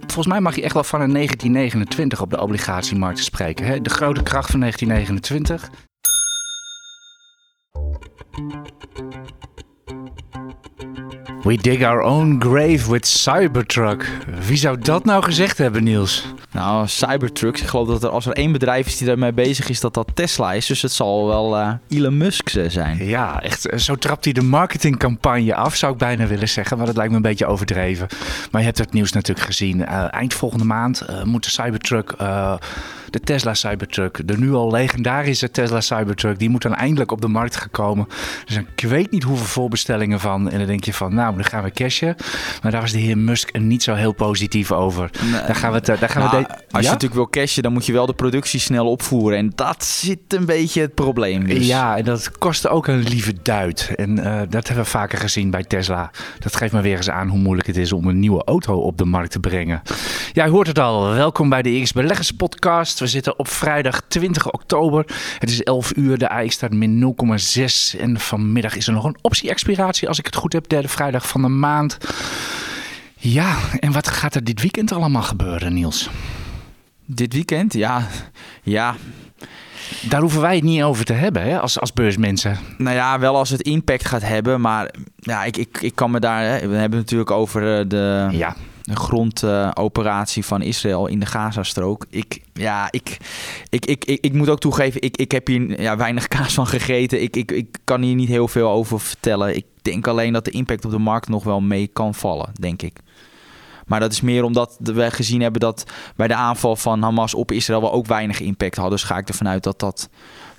volgens mij mag je echt wel van een 1929 op de obligatiemarkt spreken. Hè? De grote kracht van 1929. We dig our own grave with Cybertruck. Wie zou dat nou gezegd hebben, Niels? Nou, Cybertrucks. Ik geloof dat er, als er één bedrijf is die daarmee bezig is, dat dat Tesla is. Dus het zal wel uh, Elon Musk zijn. Ja, echt. Zo trapt hij de marketingcampagne af, zou ik bijna willen zeggen. Maar dat lijkt me een beetje overdreven. Maar je hebt het nieuws natuurlijk gezien. Uh, eind volgende maand uh, moet de Cybertruck de Tesla Cybertruck. De nu al legendarische Tesla Cybertruck. Die moet dan eindelijk op de markt gekomen. Dus ik weet niet hoeveel voorbestellingen van. En dan denk je van, nou, dan gaan we cashen. Maar daar was de heer Musk niet zo heel positief over. Nee. Daar gaan we het, daar gaan nou, we Als ja? je natuurlijk wil cashen, dan moet je wel de productie snel opvoeren. En dat zit een beetje het probleem. Dus. Ja, en dat kostte ook een lieve duit. En uh, dat hebben we vaker gezien bij Tesla. Dat geeft me weer eens aan hoe moeilijk het is om een nieuwe auto op de markt te brengen. Ja, u hoort het al. Welkom bij de X Beleggers Podcast. We zitten op vrijdag 20 oktober. Het is 11 uur. De AX staat min 0,6. En vanmiddag is er nog een optie-expiratie, als ik het goed heb. Derde vrijdag van de maand. Ja, en wat gaat er dit weekend allemaal gebeuren, Niels? Dit weekend? Ja, ja. Daar hoeven wij het niet over te hebben, hè, als, als beursmensen. Nou ja, wel als het impact gaat hebben. Maar ja, ik, ik, ik kan me daar... Hè, we hebben het natuurlijk over de... Ja de grondoperatie uh, van Israël in de Gazastrook. Ik, ja, ik, ik, ik, ik, ik moet ook toegeven, ik, ik heb hier ja, weinig kaas van gegeten. Ik, ik, ik kan hier niet heel veel over vertellen. Ik denk alleen dat de impact op de markt nog wel mee kan vallen, denk ik. Maar dat is meer omdat we gezien hebben dat bij de aanval van Hamas op Israël we ook weinig impact hadden. Dus ga ik ervan uit dat dat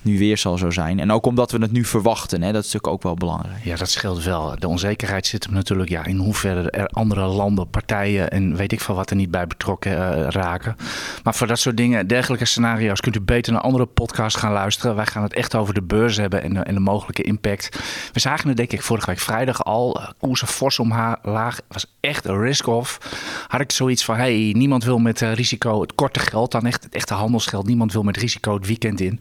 nu weer zal zo zijn. En ook omdat we het nu verwachten, hè, dat is natuurlijk ook wel belangrijk. Ja, dat scheelt wel. De onzekerheid zit hem natuurlijk ja, in hoeverre er andere landen, partijen en weet ik veel wat er niet bij betrokken uh, raken. Maar voor dat soort dingen, dergelijke scenario's, kunt u beter naar andere podcasts gaan luisteren. Wij gaan het echt over de beurs hebben en en de mogelijke impact. We zagen het denk ik vorige week vrijdag al. Uh, koersen fors omlaag. was echt een risk-off. Had ik zoiets van, hey, niemand wil met uh, risico het korte geld, dan echt het echte handelsgeld. Niemand wil met risico het weekend in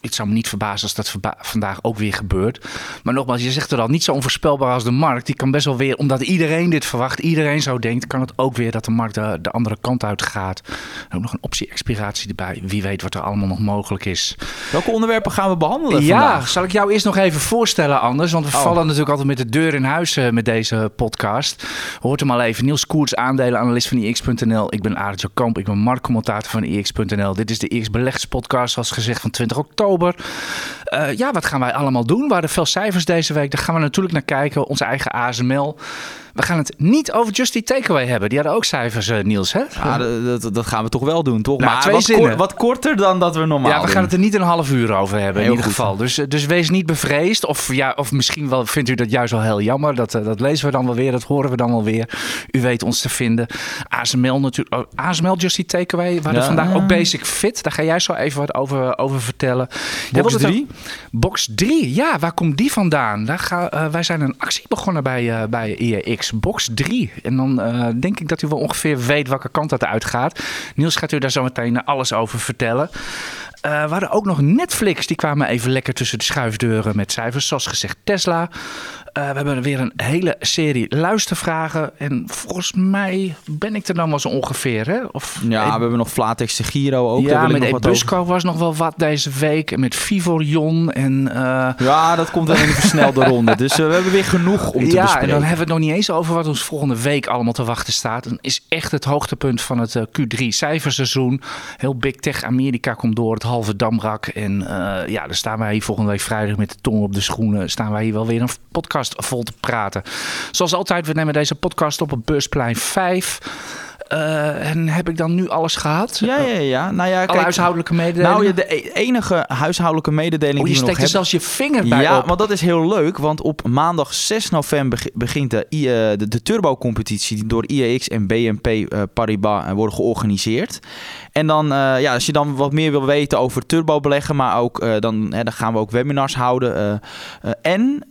het zou me niet verbazen als dat vandaag ook weer gebeurt. Maar nogmaals, je zegt er al, niet zo onvoorspelbaar als de markt. Die kan best wel weer, omdat iedereen dit verwacht, iedereen zo denkt, kan het ook weer dat de markt de, de andere kant uit gaat. En ook nog een optie-expiratie erbij. Wie weet wat er allemaal nog mogelijk is. Welke onderwerpen gaan we behandelen? Ja, vandaag? zal ik jou eerst nog even voorstellen, Anders? Want we oh. vallen natuurlijk altijd met de deur in huis uh, met deze podcast. Hoort hem al even. Niels Koerts, aandelenanalist van IX.nl. Ik ben Arendt Kamp, ik ben marktcommentator van IX.nl. Dit is de IX Beleggerspodcast, zoals gezegd, van 20 oktober. Uh, ja, wat gaan wij allemaal doen? We hadden veel cijfers deze week. Daar gaan we natuurlijk naar kijken. Onze eigen ASML. We gaan het niet over Just Eat Takeaway hebben. Die hadden ook cijfers, uh, Niels, hè? Ja, dat, dat, gaan we toch wel doen, toch? Nou, maar twee wat, zinnen. wat korter dan dat we normaal Ja, we doen. gaan het er niet een half uur over hebben, heel in ieder goed. geval. Dus, dus wees niet bevreesd. Of, ja, of misschien wel vindt u dat juist wel heel jammer. Dat, uh, dat lezen we dan wel weer, dat horen we dan wel weer. U weet ons te vinden. ASML natuurlijk. Oh, ASML Just Eat Takeaway. We hadden ja. vandaag ook Basic Fit. Daar ga jij zo even wat over, over vertellen. Box 3? Box 3, ja. Waar komt die vandaan? Daar ga, uh, wij zijn een actie begonnen bij, bij IEX. Box 3. En dan uh, denk ik dat u wel ongeveer weet welke kant dat uitgaat. Niels gaat u daar zo meteen alles over vertellen. Uh, we hadden ook nog Netflix. Die kwamen even lekker tussen de schuifdeuren met cijfers. Zoals gezegd Tesla. Uh, we hebben weer een hele serie luistervragen. En volgens mij ben ik er dan wel zo ongeveer. Hè? Of, ja, we hebben nog Flatex de Giro ook. Ja, met Ebusco was nog wel wat deze week. En met Vivorion. En, uh... Ja, dat komt dan in de versnelde ronde. Dus we hebben weer genoeg om te ja, bespreken. Ja, en dan hebben we het nog niet eens over wat ons volgende week allemaal te wachten staat. Dan is echt het hoogtepunt van het Q3 cijferseizoen. Heel Big Tech Amerika komt door het halve damrak. En ja, dan staan wij hier volgende week vrijdag met de tong op de schoenen. Staan wij hier wel weer een podcast vol te praten. Zoals altijd, we nemen deze podcast op op Beursplein 5. Uh, en heb ik dan nu alles gehad? Ja, ja, ja. Nou ja, Alle kijk, huishoudelijke mededelingen? Nou, ja, de enige huishoudelijke mededeling oh, je die we nog steekt er zelfs je vinger bij Ja, op. want dat is heel leuk. Want op maandag 6 november begint de, uh, de, de turbo-competitie... die door IEX en BNP uh, Paribas worden georganiseerd. En dan, ja, als je dan wat meer wil weten over turbo beleggen... maar ook, dan, hè, dan gaan we ook webinars houden. En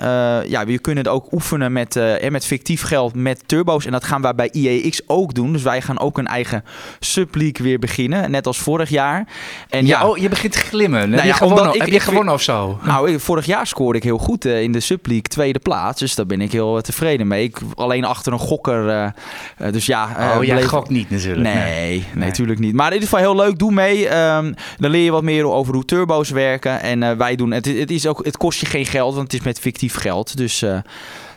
ja, we kunnen het ook oefenen met, met fictief geld met turbo's. En dat gaan wij bij IEX ook doen. Dus wij gaan gaan ook een eigen subleague weer beginnen. Net als vorig jaar. En ja, oh, je begint te glimmen. Heb, nou gewonnen, ik, heb je gewonnen of zo? Nou, vorig jaar scoorde ik heel goed uh, in de subleague. Tweede plaats. Dus daar ben ik heel tevreden mee. Ik, alleen achter een gokker. dus ja. oh, jij bleef... gokt niet natuurlijk. Nee, nee, nee, natuurlijk niet. Maar in ieder geval heel leuk. Doe mee. Um, dan leer je wat meer over hoe turbo's werken. En wij doen... Het, het, is ook, het kost je geen geld, want het is met fictief geld. Dus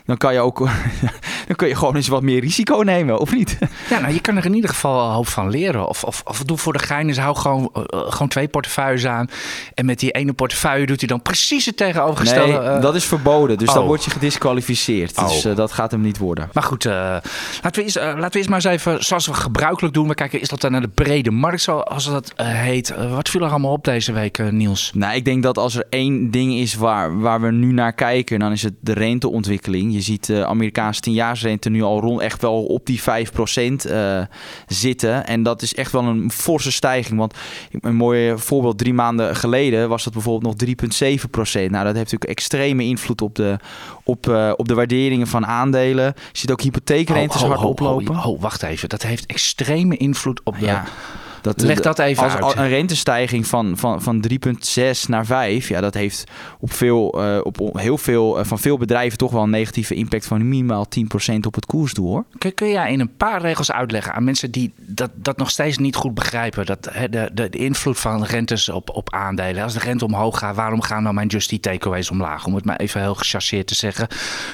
dan kan je ook dan kun je gewoon eens wat meer risico nemen, of niet? Ja, nou, je kan er in ieder geval een hoop van leren. Of, of, of doe voor de gein eens, hou gewoon, uh, gewoon twee portefeuilles aan. En met die ene portefeuille doet hij dan precies het tegenovergestelde. Nee, dat is verboden. Dus dan oh. word je gedisqualificeerd. Dus uh, dat gaat hem niet worden. Maar goed, laten, we eens, laten we eens maar eens even, zoals we gebruikelijk doen. We kijken, is dat dan naar de brede markt, zoals dat heet. wat viel er allemaal op deze week, Niels? Nou, ik denk dat als er één ding is waar, waar we nu naar kijken, dan is het de renteontwikkeling. Je ziet de Amerikaanse tienjaarsrente nu al rond echt wel op die 5% uh, eh, zitten. En dat is echt wel een forse stijging. Want een mooi voorbeeld, drie maanden geleden was dat bijvoorbeeld nog 3,7%. Nou, dat heeft natuurlijk extreme invloed op de, op, uh, op de waarderingen van aandelen. Je ziet ook hypotheekrentes hard oplopen. Oh, wacht even. Dat heeft extreme invloed op de... Ja. Dat, Leg dat even als, uit. Een rentestijging van, van, van 3,6 naar 5, ja, dat heeft op, veel, uh, op heel veel, uh, van veel bedrijven toch wel een negatieve impact van minimaal 10% op het koersdoel. Hoor. Kun, kun jij in een paar regels uitleggen aan mensen die dat, dat nog steeds niet goed begrijpen? Dat, de, de, de invloed van rentes op, op aandelen. Als de rente omhoog gaat, waarom gaan dan mijn Justy takeaways omlaag? Om het maar even heel gechasseerd te zeggen.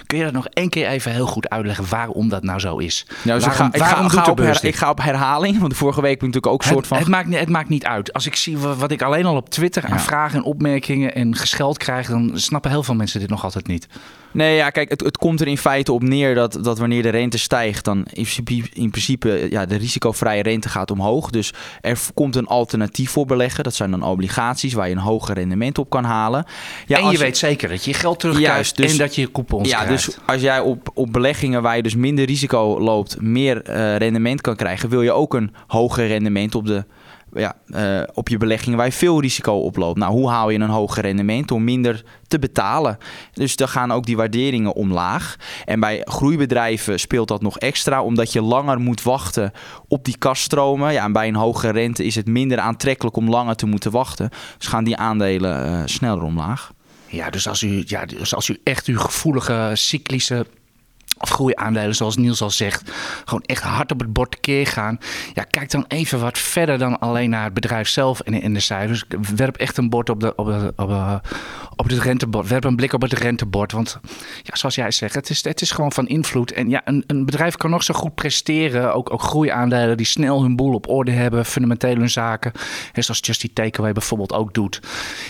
Kun je dat nog één keer even heel goed uitleggen waarom dat nou zo is? Nou, waarom, ga, ik, ga, ga op her, ik ga op herhaling, want vorige week heb ik natuurlijk ook het, maakt, het maakt niet uit. Als ik zie wat ik alleen al op Twitter aan vragen en opmerkingen en gescheld krijg, dan snappen heel veel mensen dit nog altijd niet. Nee, ja, kijk, het, het komt er in feite op neer dat, dat wanneer de rente stijgt, dan in principe, in principe ja, de risicovrije rente gaat omhoog. Dus er komt een alternatief voor beleggen. Dat zijn dan obligaties waar je een hoger rendement op kan halen. Ja, en je weet zeker dat je geld terugkrijgt dus, en dat je coupons ja, krijgt. Dus als jij op, op beleggingen waar je dus minder risico loopt, meer uh, rendement kan krijgen, wil je ook een hoger rendement op de ja, uh, op je beleggingen waar je veel risico oploopt. Nou, hoe haal je een hoger rendement? Door minder te betalen. Dus dan gaan ook die waarderingen omlaag. En bij groeibedrijven speelt dat nog extra, omdat je langer moet wachten op die kaststromen. Ja, en bij een hoge rente is het minder aantrekkelijk om langer te moeten wachten. Dus gaan die aandelen uh, sneller omlaag. Ja, dus als u, ja, dus als u echt uw gevoelige cyclische of groeiaandelen, zoals Niels al zegt, gewoon echt hard op het bord tekeer gaan. Ja, kijk dan even wat verder dan alleen naar het bedrijf zelf en in de cijfers. Werp echt een bord op, de, op, de, op, de, op het rentebord. Werp een blik op het rentebord. Want ja, zoals jij zegt, het is, het is gewoon van invloed. En ja, een, een bedrijf kan nog zo goed presteren. Ook, ook groeiaandelen die snel hun boel op orde hebben, fundamenteel hun zaken. En zoals Justy Takeaway bijvoorbeeld ook doet.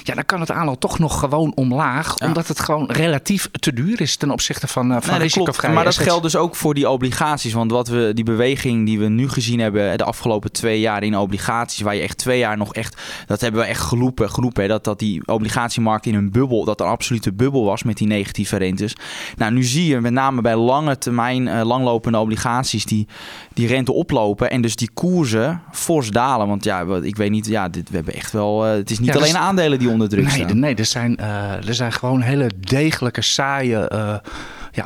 Ja, dan kan het aandeel toch nog gewoon omlaag. Omdat het gewoon relatief te duur is ten opzichte van, uh, van nee, risicovrij maar dat geldt dus ook voor die obligaties. Want wat we, die beweging die we nu gezien hebben de afgelopen twee jaar in obligaties, waar je echt twee jaar nog echt, dat hebben we echt geroepen, geroepen dat, dat die obligatiemarkt in een bubbel, dat een absolute bubbel was met die negatieve rentes. Nou, nu zie je met name bij lange termijn, uh, langlopende obligaties die, die rente oplopen en dus die koersen fors dalen. Want ja, ik weet niet, ja, dit, we hebben echt wel, uh, het is niet alleen aandelen die onder druk nee, staan. Nee, er zijn, uh, er zijn gewoon hele degelijke, saaie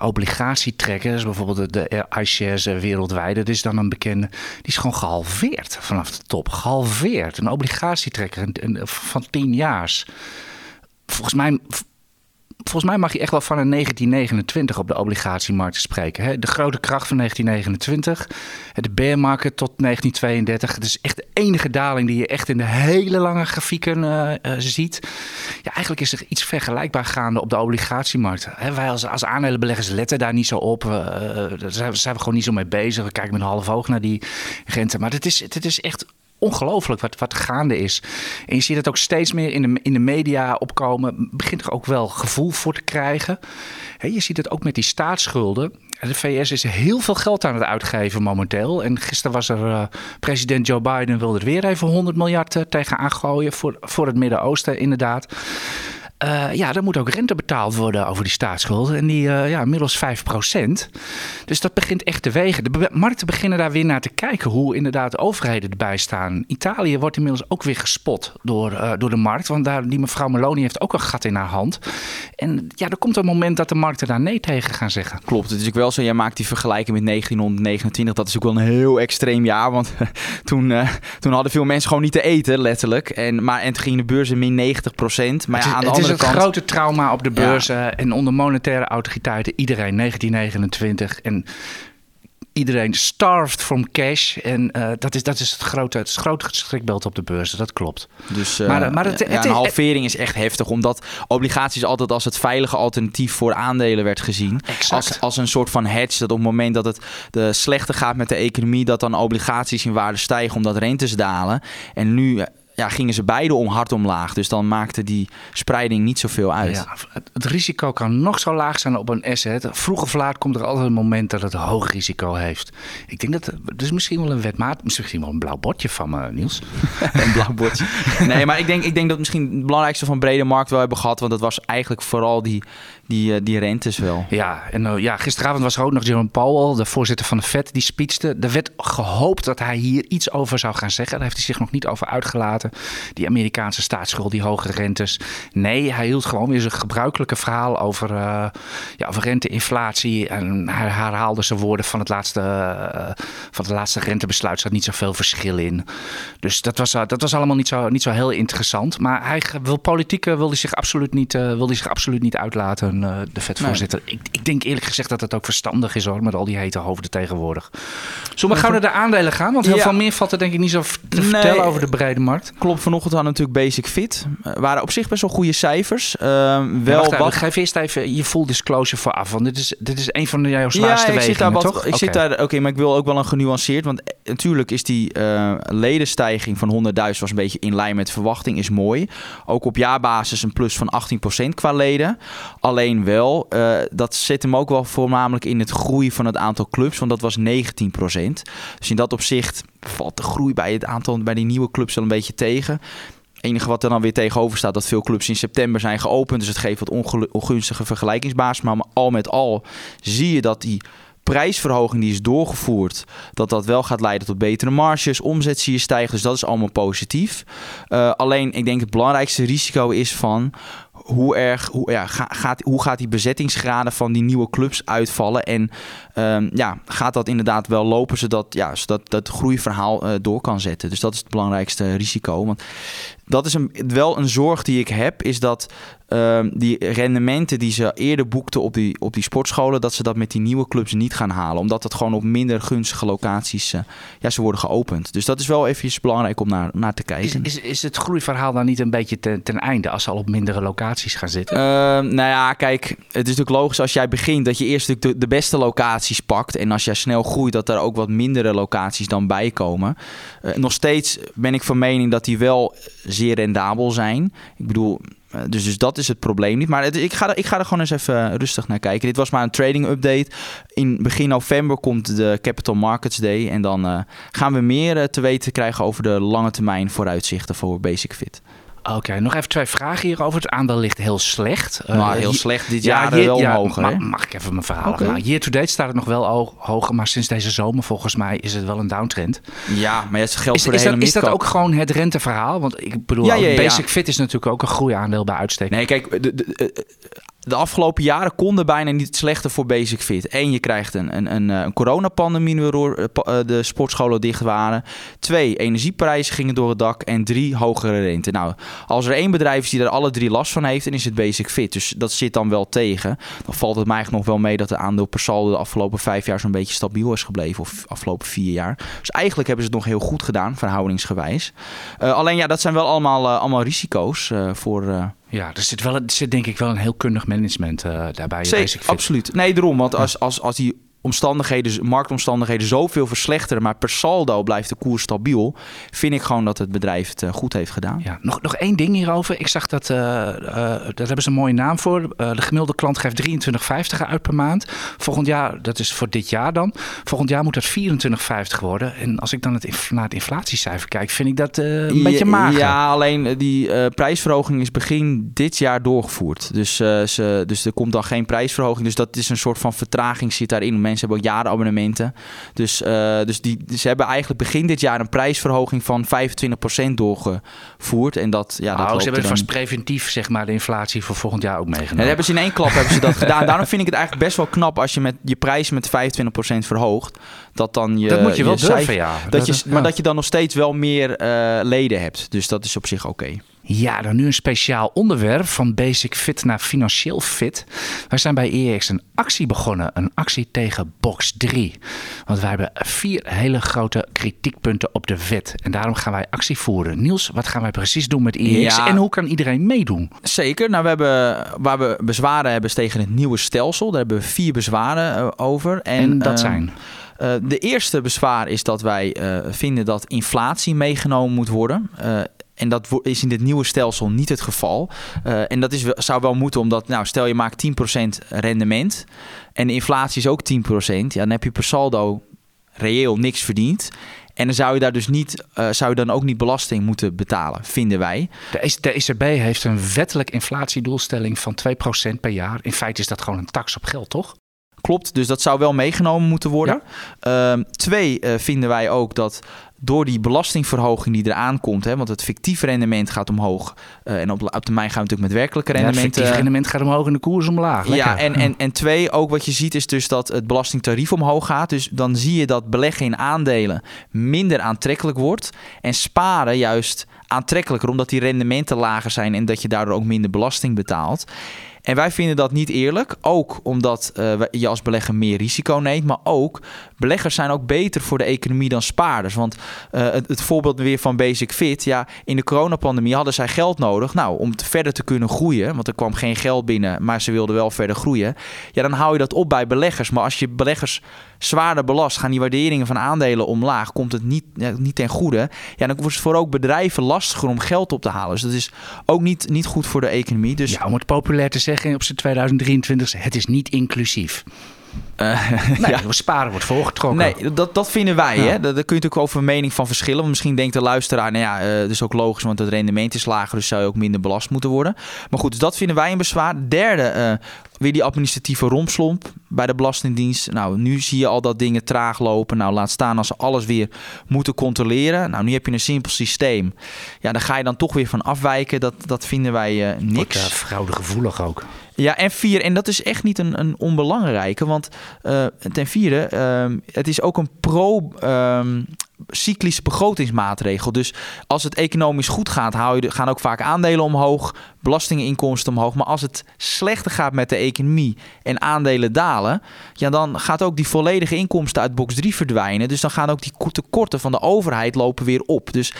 obligatietrekkers, bijvoorbeeld de iShares eh, wereldwijd, dat is dan een bekende, die is gewoon gehalveerd vanaf de top. Gehalveerd. Een obligatietrekker van 10 jaar. Volgens mij volgens mij mag je echt wel van een 1929 op de obligatiemarkt spreken. Hè? De grote kracht van 1929, de bear market tot 1932. Het is echt de enige daling die je echt in de hele lange grafieken uh, uh, ziet. Ja, eigenlijk is er iets vergelijkbaar gaande op de obligatiemarkt. Hè? Wij als, als aandelenbeleggers letten daar niet zo op. Uh, daar zijn, zijn, we gewoon niet zo mee bezig. We kijken met een half oog naar die rente. Maar het is, het is echt ongelooflijk wat, wat gaande is. En je ziet het ook steeds meer in de, in de media opkomen. Begint er ook wel gevoel voor te krijgen. je ziet het ook met die staatsschulden. De VS is heel veel geld aan het uitgeven momenteel. En gisteren was er uh, president Joe Biden wilde er weer even 100 miljard tegenaan gooien voor, voor het Midden-Oosten inderdaad. Uh, ja, er moet ook rente betaald worden over die staatsschuld. En die, uh, ja, inmiddels 5% Dus dat begint echt te wegen. De markten beginnen daar weer naar te kijken hoe inderdaad de overheden erbij staan. Italië wordt inmiddels ook weer gespot door, uh, door de markt. Want daar, die mevrouw Meloni heeft ook een gat in haar hand. En ja, er komt een moment dat de markten daar nee tegen gaan zeggen. Klopt, het is ook wel zo. Jij maakt die vergelijking met 1929. Dat is ook wel een heel extreem jaar. Want toen, toen hadden veel mensen gewoon niet te eten, letterlijk. En, maar, en toen ging de beurs in min 90 procent. Maar ja, aan de andere het grote trauma op de beurzen en onder monetaire autoriteiten. Iedereen 1929 en iedereen starved from cash. En uh, dat, is, dat is het grote, het, grote schrikbeeld op de beurzen, dat klopt. Dus uh, maar, maar het, ja, het, een halvering is echt heftig, omdat obligaties altijd als het veilige alternatief voor aandelen werd gezien. Als, als een soort van hedge, dat op het moment dat het de slechter gaat met de economie, dat dan obligaties in waarde stijgen omdat rentes dalen. En nu ja, gingen ze beide om hard omlaag. Dus dan maakte die spreiding niet zoveel uit. Ja, het risico kan nog zo laag zijn op een asset. Vroeg of laat komt er altijd een moment dat het hoog risico heeft. Ik denk dat het is misschien wel een wetmaat, misschien wel een blauw bordje van me, Niels. een blauw bordje. Nee, maar ik denk, ik denk dat misschien het belangrijkste van brede markt wel hebben gehad. Want dat was eigenlijk vooral die, die, eh, die rentes wel. Ja, en uh, ja, gisteravond was er ook nog Jerome Powell, de voorzitter van de Fed, die speechte. Er werd gehoopt dat hij hier iets over zou gaan zeggen. Daar heeft hij zich nog niet over uitgelaten. Die Amerikaanse staatsschuld, die hoge rentes. Nee, hij hield gewoon weer zijn gebruikelijke verhaal over, uh, ja, over rente, inflatie. En hij herhaalde zijn woorden van het laatste, van het laatste rentebesluit. Er zat niet zoveel verschil in. Dus dat was, dat was allemaal niet zo, niet zo heel interessant. Maar hij wil politiek wilde zich absoluut niet, wilde zich absoluut niet uitlaten. Eh, de vetvoorzitter. Nee. Ik, ik, denk eerlijk gezegd dat het ook verstandig is hoor, met al die hete hoofden tegenwoordig. Zullen we gauw naar de aandelen gaan? Want heel veel meer valt er denk ik niet zo te vertellen over de brede markt. Klopt, vanochtend hadden natuurlijk Basic Fit. Uh, waren op zich best wel goede cijfers. Uh, wel ja, wat... Geef eerst even je full disclosure voor af, want dit is, dit is een van de jouw zwaarste ja, ik zit daar wat, toch? Ik zit daar, oké, maar ik wil ook wel een genuanceerd, want natuurlijk is die ledenstijging van 100.000 was een beetje in lijn met verwachting, is mooi. Ook op jaarbasis een plus van 18% qua leden. Alleen wel, uh, dat zit hem ook wel voornamelijk in het groei van het aantal clubs, want dat was 19%. Dus in dat opzicht valt de groei bij het aantal bij die nieuwe clubs wel een beetje tegen. Enige wat er dan weer tegenover staat, dat veel clubs in september zijn geopend. Dus het geeft wat ongunstige vergelijkingsbasis. Maar al met al zie je dat die prijsverhoging die is doorgevoerd, dat dat wel gaat leiden tot betere marges. Omzet zie je stijgen, dus dat is allemaal positief. Uh, alleen, ik denk het belangrijkste risico is van hoe erg, hoe, ja, gaat, hoe gaat die bezettingsgraden van die nieuwe clubs uitvallen? En um, ja, gaat dat inderdaad wel lopen zodat, ja, zodat dat groeiverhaal uh, door kan zetten? Dus dat is het belangrijkste risico. Want dat is een, wel een zorg die ik heb, is dat uh, die rendementen die ze eerder boekten op die, op die sportscholen, dat ze dat met die nieuwe clubs niet gaan halen. Omdat dat gewoon op minder gunstige locaties uh, ja, ze worden geopend. Dus dat is wel even belangrijk om naar, naar te kijken. Is, is, is het groeiverhaal dan niet een beetje ten, ten einde als ze al op mindere locaties gaan zitten? Uh, nou ja, kijk, het is natuurlijk logisch als jij begint dat je eerst de, de beste En als jij snel groeit, dat er ook wat mindere locaties dan bij komen. Uh, nog steeds ben ik van mening dat die wel zeer rendabel zijn. Ik bedoel, eh, dus, dus dat is het probleem niet. Maar ik, ga er, ik ga er gewoon eens even rustig naar kijken. Dit was maar een trading update. In begin november komt de Capital Markets Day. En dan gaan we meer te weten krijgen over de lange termijn vooruitzichten voor Basic Fit. Oké, nog even twee vragen hierover. Het aandeel ligt heel slecht. Maar uh, heel slecht dit jaar ja, wel ja, hoger. mag ik even mijn verhaal okay. maken? Year to date staat het nog wel hoger, maar sinds deze zomer volgens mij is het wel een downtrend. Ja, maar het geldt is, voor de is hele dat, Is dat ook gewoon het renteverhaal? Want ik bedoel, ja, Basic Fit is natuurlijk ook een groeiaandeel bij uitstek. Nee, kijk, de, de, de afgelopen jaren konden bijna niet slechter voor Basic Fit. Eén, je krijgt een, een, een, een coronapandemie waardoor eh, eh, de sportscholen dicht waren. Twee, energieprijzen gingen door het dak. En drie, hogere rente. Nou, als er één bedrijf is die er alle drie last van heeft, dan is het Basic Fit. Dus dat zit dan wel tegen. Dan valt het mij eigenlijk nog wel mee dat de aandeel per saldo de afgelopen vijf jaar zo'n beetje stabiel is gebleven. Of afgelopen vier jaar. Dus eigenlijk hebben ze het nog heel goed gedaan, verhoudingsgewijs. Uh, alleen ja, dat zijn wel allemaal, allemaal risico's voor ja, er zit, wel, er zit denk ik wel een heel kundig management uh, daarbij. Zeker, absoluut. Nee, daarom. Want als, als, als die omstandigheden, marktomstandigheden zoveel verslechteren, maar per saldo blijft de koers stabiel, vind ik gewoon dat het bedrijf het eh, goed heeft gedaan. Ja, nog, nog één ding hierover. Ik zag dat, uh, uh, daar hebben ze een mooie naam voor. de gemiddelde klant geeft 23,50 uit per maand. Volgend jaar, dat is voor dit jaar dan, volgend jaar moet dat 24,50 worden. En als ik dan het, naar het inflatiecijfer kijk, vind ik dat een ja, beetje mager. Ja, alleen die prijsverhoging is begin dit jaar doorgevoerd. Dus, ze, dus er komt dan geen prijsverhoging. Dus dat is een soort van vertraging zit daarin mensen hebben ook jarenabonnementen. Dus, uh, dus die, ze hebben eigenlijk begin dit jaar een prijsverhoging van 25% doorgevoerd. En dat, ja, dat oh, ze hebben dan... vast preventief zeg maar, de inflatie voor volgend jaar ook meegenomen. En hebben ze in één klap hebben ze dat gedaan. Daarom vind ik het eigenlijk best wel knap als je met je prijs met 25% verhoogt. Dat dan je. Dat moet je wel je durven, ja. Dat, dat je, ja. Maar dat je dan nog steeds wel meer uh, leden hebt. Dus dat is op zich oké. Okay. Ja, dan nu een speciaal onderwerp van basic fit naar financieel fit. Wij zijn bij EX een actie begonnen, een actie tegen box 3. Want wij hebben vier hele grote kritiekpunten op de wet. En daarom gaan wij actie voeren. Niels, wat gaan wij precies doen met EX ja, en hoe kan iedereen meedoen? Zeker. Nou, we hebben, waar we bezwaren hebben is tegen het nieuwe stelsel. Daar hebben we vier bezwaren uh, over. En, en dat uh, zijn? Uh, de eerste bezwaar is dat wij uh, vinden dat inflatie meegenomen moet worden. Uh, en dat is in dit nieuwe stelsel niet het geval. Uh, en dat is, zou wel moeten, omdat, nou, stel je maakt 10% rendement en de inflatie is ook 10%, ja, dan heb je per saldo reëel niks verdiend. En dan zou je daar dus niet, uh, zou je dan ook niet belasting moeten betalen, vinden wij. De, de ECB heeft een wettelijk inflatiedoelstelling van 2% per jaar. In feite is dat gewoon een tax op geld, toch? Klopt, dus dat zou wel meegenomen moeten worden. Ja. Uh, twee, uh, vinden wij ook dat door die belastingverhoging die eraan komt, hè, want het fictieve rendement gaat omhoog. Uh, en op, op termijn gaan we natuurlijk met werkelijke rendement. Ja, het fictieve rendement gaat omhoog en de koers omlaag. Lekker. Ja, en, en, en twee, ook wat je ziet is dus dat het belastingtarief omhoog gaat. Dus dan zie je dat beleggen in aandelen minder aantrekkelijk wordt. En sparen juist aantrekkelijker, omdat die rendementen lager zijn en dat je daardoor ook minder belasting betaalt. En wij vinden dat niet eerlijk. Ook omdat uh, je als belegger meer risico neemt. Maar ook, beleggers zijn ook beter voor de economie dan spaarders. Want uh, het, voorbeeld weer van Basic Fit. Ja, in de coronapandemie hadden zij geld nodig. Nou, om te verder te kunnen groeien. Want er kwam geen geld binnen, maar ze wilden wel verder groeien. Ja, dan hou je dat op bij beleggers. Maar als je beleggers zwaarder belast, gaan die waarderingen van aandelen omlaag, komt het niet, niet ten goede. Ja, dan wordt het voor ook bedrijven lastiger om geld op te halen. Dus dat is ook niet, niet goed voor de economie. Dus... Ja, om het populair te op zijn 2023, het is niet inclusief. Uh, nee, ja. sparen wordt voorgetrokken. Nee, dat, dat vinden wij. Ja. Hè? Daar, daar kun je natuurlijk over een mening van verschillen. Want misschien denkt de luisteraar, nou ja, uh, dat is ook logisch, want het rendement is lager, dus zou je ook minder belast moeten worden. Maar goed, dus dat vinden wij een bezwaar. Derde, uh, weer die administratieve rompslomp bij de Belastingdienst. Nou, nu zie je al dat dingen traag lopen. Nou, laat staan als ze alles weer moeten controleren. Nou, nu heb je een simpel systeem. Ja, daar ga je dan toch weer van afwijken. Dat, dat vinden wij niks. Wordt, uh, fraudegevoelig ook. Ja, en vier, en dat is echt niet een, een onbelangrijke, want uh, ten vierde, uh, het is ook een pro-cyclische um, begrotingsmaatregel. Dus als het economisch goed gaat, hou je, gaan ook vaak aandelen omhoog, belastinginkomsten omhoog. Maar als het slechter gaat met de economie en aandelen dalen, ja, dan gaat ook die volledige inkomsten uit box 3 verdwijnen. Dus dan gaan ook die tekorten van de overheid lopen weer op. Dus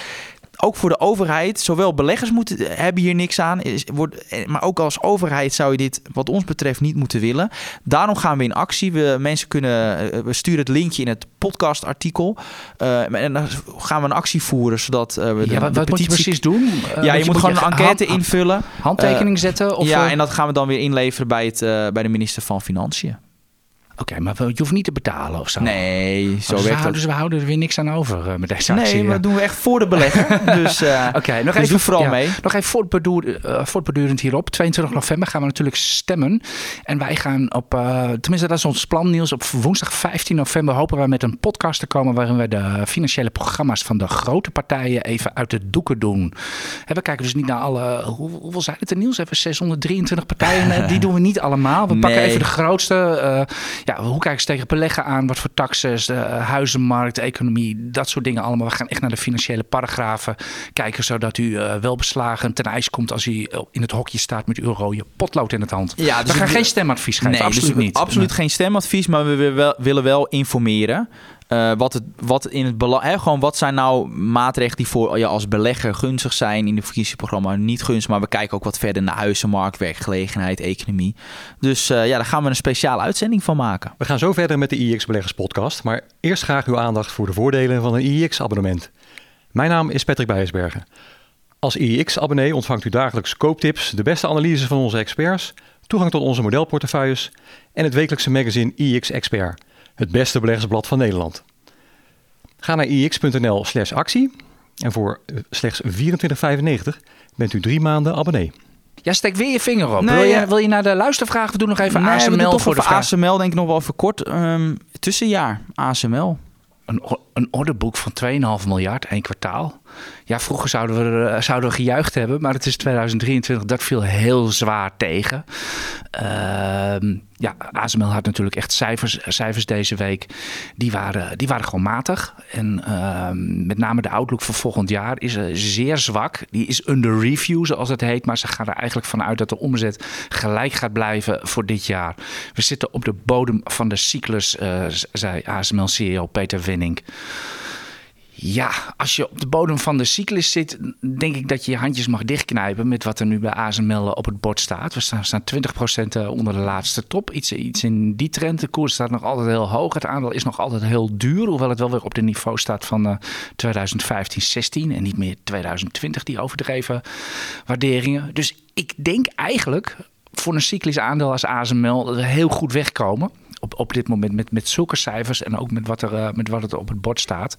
ook voor de overheid, zowel beleggers moeten, hebben hier niks aan, is, wordt, maar ook als overheid zou je dit wat ons betreft niet moeten willen. Daarom gaan we in actie. We, mensen kunnen, we sturen het linkje in het podcastartikel. Uh, en dan gaan we een actie voeren, zodat uh, we ja, wat, wat petitie... moet je precies doen? Uh, ja, je, je moet, moet gewoon je een enquête hand, invullen. Handtekening zetten? Of ja, en dat gaan we dan weer inleveren bij, het, bij de minister van Financiën. Oké, okay, maar je hoeft niet te betalen of zo? Nee, zo dus werkt we, het. Dus we houden er weer niks aan over uh, met deze actie. Nee, maar dat doen we echt voor de belegger. dus uh, okay, nog dus even vooral ja, mee. Nog even voortbedurend, uh, voortbedurend hierop. 22 november gaan we natuurlijk stemmen. En wij gaan op, tenminste dat is ons plan Niels, op woensdag 15 november hopen wij met een podcast te komen waarin we de financiële programma's van de grote partijen even uit de doeken doen. En we kijken dus niet naar alle, hoe, hoeveel zijn het er Niels? Even 623 partijen, die doen we niet allemaal. We Nee. pakken even de grootste. Ja, hoe kijken ze tegen beleggen aan? Wat voor taxes, de huizenmarkt, de economie, dat soort dingen allemaal. We gaan echt naar de financiële paragrafen kijken, zodat u uh, wel beslagen ten ijs komt als u in het hokje staat met uw rode potlood in het hand. Ja, we gaan geen stemadvies geven, nee, absoluut dus niet. Absoluut geen stemadvies, maar we willen wel informeren. Uh, wat, het, wat in het belang. Gewoon wat zijn nou maatregelen die voor je als belegger gunstig zijn in de verkiezingsprogramma, niet gunstig. Maar we kijken ook wat verder naar huizenmarkt, werkgelegenheid, economie. Dus uh, ja, daar gaan we een speciale uitzending van maken. We gaan zo verder met de IEX Beleggers Podcast. Maar eerst graag uw aandacht voor de voordelen van een IEX-abonnement. Mijn naam is Patrick Bijesbergen. Als IEX-abonnee ontvangt u dagelijks kooptips, de beste analyses van onze experts, toegang tot onze modelportefeuilles en het wekelijkse magazine IEX Expert, het beste beleggersblad van Nederland. Ga naar ix.nl slash actie en voor eh, slechts 24,95 bent u drie maanden abonnee. Ja, steek weer je vinger op. wil, je, wil je naar de luistervraag? We doen nog even nee, ASML voor de vraag. ASML denk ik nog wel even kort. Um, tussenjaar, ASML. Een, een orderboek van 2,5 miljard, één kwartaal. Ja, vroeger zouden we, uh, zouden we gejuicht hebben, maar het is 2023. Dat viel heel zwaar tegen. Uh, ja, ASML had natuurlijk echt cijfers, cijfers deze week. Die waren, die waren gewoon matig. En uh, met name de outlook voor volgend jaar is uh, zeer zwak. Die is under review, zoals het heet. Maar ze gaan er eigenlijk vanuit dat de omzet gelijk gaat blijven voor dit jaar. We zitten op de bodem van de cyclus, uh, zei ASML-CEO Peter Winning. Ja, als je op de bodem van de cyclus zit, denk ik dat je je handjes mag dichtknijpen met wat er nu bij ASML op het bord staat. We staan, staan 20% eh, onder de laatste top. Iets, iets in die trend. De koers staat nog altijd heel hoog. Het aandeel is nog altijd heel duur, hoewel het wel weer op de niveau staat van uh, 2015, 16 en niet meer 2020, die overdreven waarderingen. Dus ik denk eigenlijk voor een cyclisch aandeel als ASML dat we heel goed wegkomen. Op, op dit moment met, met zulke cijfers en ook met wat, er, met wat er op het bord staat.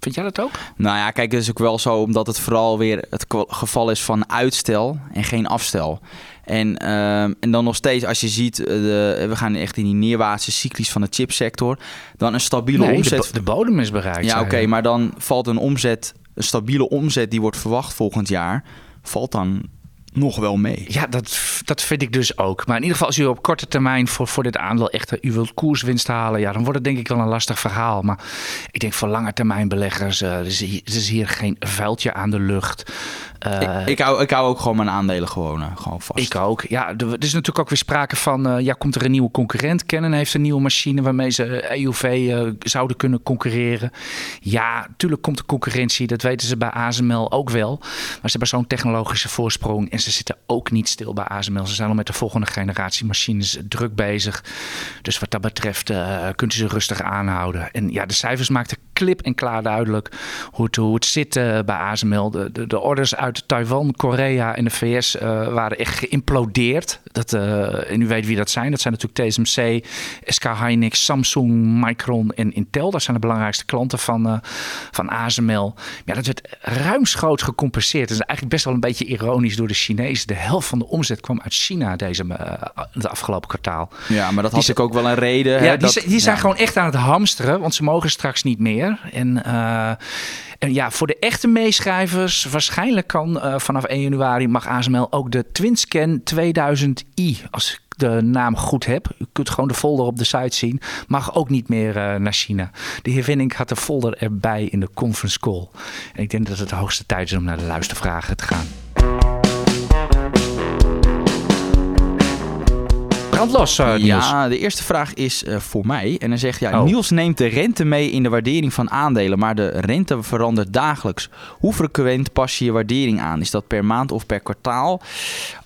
Vind jij dat ook? Nou ja, kijk, het is ook wel zo omdat het vooral weer het geval is van uitstel en geen afstel. En, uh, en dan nog steeds, als je ziet, de, we gaan echt in die neerwaartse cyclus van de chipsector, dan een stabiele nee, omzet. De, de, bodem is bereikt. Ja, oké, okay, maar dan valt een omzet, een stabiele omzet die wordt verwacht volgend jaar, valt dan nog wel mee. Ja, dat, dat vind ik dus ook. Maar in ieder geval, als u op korte termijn voor, voor dit aandeel echt u wilt koerswinst halen, ja, dan wordt het denk ik wel een lastig verhaal. Maar ik denk voor lange termijn beleggers, uh, is is hier geen vuiltje aan de lucht. Uh, ik, ik, hou, ik hou ook gewoon mijn aandelen gewoon, uh, gewoon vast. Ik ook. Ja, er is natuurlijk ook weer sprake van, uh, ja, komt er een nieuwe concurrent? Canon heeft een nieuwe machine waarmee ze EUV zouden kunnen concurreren. Ja, natuurlijk komt de concurrentie, dat weten ze bij ASML ook wel. Maar ze hebben zo'n technologische voorsprong en ze zitten ook niet stil bij ASML. Ze zijn al met de volgende generatie machines druk bezig. Dus wat dat betreft kunt u ze rustig aanhouden. En ja, de cijfers maakten klip en klaar duidelijk hoe het, hoe het zit bij ASML. De, de, de orders uit Taiwan, Korea en de VS uh, waren echt geïmplodeerd. Dat, uh, en u weet wie dat zijn. Dat zijn natuurlijk TSMC, SK Hynix, Samsung, Micron en Intel. Dat zijn de belangrijkste klanten van, uh, van ASML. Ja, dat werd ruimschoots gecompenseerd. Dat is eigenlijk best wel een beetje ironisch door de Chinezen. De helft van de omzet kwam uit China deze de afgelopen kwartaal. Ja, maar dat had ik ook wel een reden. Ja, die, die zijn ja. gewoon echt aan het hamsteren, want ze mogen straks niet meer. En en ja, voor de echte meeschrijvers, waarschijnlijk kan uh, vanaf 1 januari mag ASML ook de TwinScan 2000i, als ik de naam goed heb. U kunt gewoon de folder op de site zien. Mag ook niet meer uh, naar China. De heer Winning had de folder erbij in de conference call. En ik denk dat het de hoogste tijd is om naar de luistervragen te gaan. Brandlos, uh, Niels. Ja, de eerste vraag is uh, voor mij. En dan zegt ja, oh. Niels neemt de rente mee in de waardering van aandelen, maar de rente verandert dagelijks. Hoe frequent pas je je waardering aan? Is dat per maand of per kwartaal?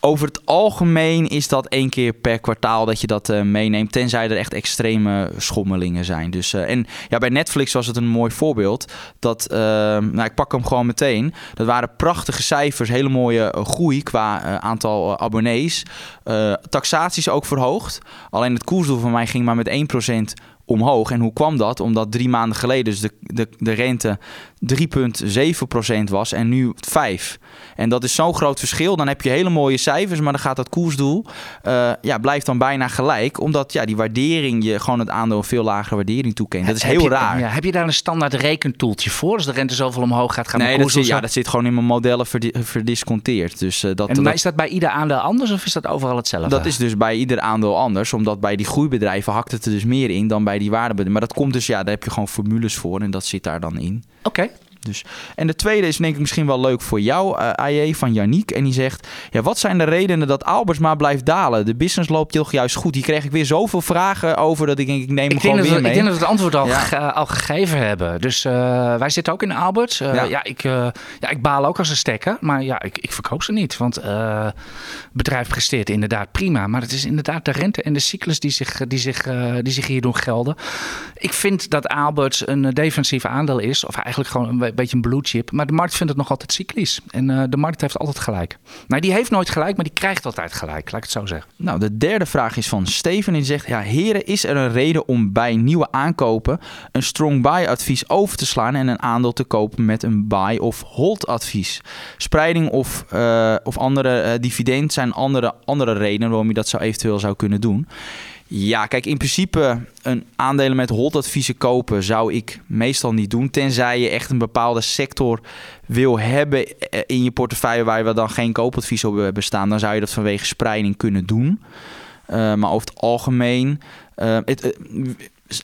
Over het algemeen is dat één keer per kwartaal dat je dat uh, meeneemt, tenzij er echt extreme schommelingen zijn. Dus, en ja, bij Netflix was het een mooi voorbeeld. Dat, nou, ik pak hem gewoon meteen. Dat waren prachtige cijfers, hele mooie groei qua aantal abonnees. Taxaties ook verhoogd. Alleen het koersdoel van mij ging maar met 1% omhoog. En hoe kwam dat? Omdat drie maanden geleden dus de, de, de rente 3,7% was en nu 5%. En dat is zo'n groot verschil. Dan heb je hele mooie cijfers, maar dan gaat dat koersdoel uh, ja, blijft dan bijna gelijk. Omdat ja, die waardering je gewoon het aandeel een veel lagere waardering toekent. Dat is heel je, raar. Ja, heb je daar een standaard rekentoeltje voor? Als de rente zoveel omhoog gaat, gaat nee, de dat zit, ja, dat zit gewoon in mijn modellen verdi verdisconteerd. Dus, uh, dat, en dat, is dat bij ieder aandeel anders of is dat overal hetzelfde? Dat is dus bij ieder aandeel anders. Omdat bij die groeibedrijven hakt het er dus meer in dan bij die waardebedrijven. Maar dat komt dus, ja, daar heb je gewoon formules voor en dat zit daar dan in. Oké. Okay. Dus. En de tweede is denk ik misschien wel leuk voor jou, uh, AJ, van Yannick. En die zegt, ja, wat zijn de redenen dat Albers maar blijft dalen? De business loopt toch juist goed. Die kreeg ik weer zoveel vragen over dat ik denk, ik neem hem gewoon weer mee. Ik denk dat we het antwoord al, al gegeven hebben. Dus uh, wij zitten ook in Alberts. Ja. ja. ik, ja, ik baal ook als een stekker. Maar ja, ik, ik verkoop ze niet. Want het bedrijf presteert inderdaad prima. Maar het is inderdaad de rente en de cyclus die zich, die zich, die zich hier doen gelden. Ik vind dat Alberts een defensief aandeel is. Of eigenlijk gewoon een beetje een blue chip. Maar de markt vindt het nog altijd cyclisch. En uh, de markt heeft altijd gelijk. Nou, die heeft nooit gelijk, maar die krijgt altijd gelijk. Laat ik het zo zeggen. Nou, de derde vraag is van Steven. Die zegt, ja, heren, is er een reden om bij nieuwe aankopen een strong buy advies over te slaan en een aandeel te kopen met een buy of hold advies? Spreiding of, uh, of andere uh, dividend zijn andere, andere redenen waarom je dat zou eventueel zou kunnen doen. Ja, kijk, in principe een aandelen met holdadviezen kopen zou ik meestal niet doen. Tenzij je echt een bepaalde sector wil hebben in je portefeuille waar je dan geen koopadvies op hebben staan. Dan zou je dat vanwege spreiding kunnen doen. Uh, maar over het algemeen, het,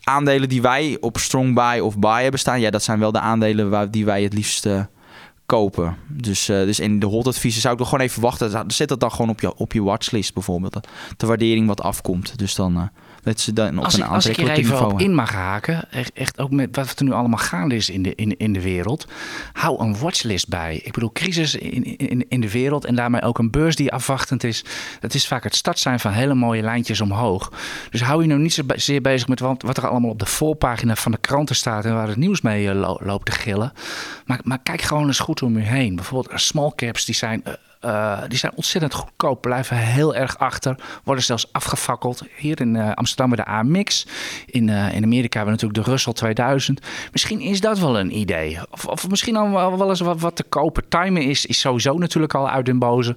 aandelen die wij op strong buy of buy hebben staan, ja, dat zijn wel de aandelen waar, die wij het liefst kopen. Dus, uh, dus in de holdadviezen zou ik nog gewoon even wachten. Zet dat dan gewoon op je, op je watchlist bijvoorbeeld. De waardering wat afkomt. Dus dan... Dat ze dan op als een ik, als ik hier even niveau op in mag haken, echt, echt ook met wat er nu allemaal gaande is in de, in, in de wereld, hou een watchlist bij. Ik bedoel, crisis in, in, in de wereld en daarmee ook een beurs die afwachtend is. Dat is vaak het start zijn van hele mooie lijntjes omhoog. Dus hou je nou niet zozeer bezig met wat, wat er allemaal op de voorpagina van de kranten staat en waar het nieuws mee lo, loopt te gillen. Maar, maar kijk gewoon eens goed om je heen. Bijvoorbeeld small caps, die zijn... Uh, die zijn ontzettend goedkoop, blijven heel erg achter, worden zelfs afgefakkeld. Hier in uh, Amsterdam de AMX, in, uh, in Amerika hebben we natuurlijk de Russell 2000. Misschien is dat wel een idee. Of, of misschien al wel, eens wat, wat te kopen. Timen is, is sowieso natuurlijk al uit den boze.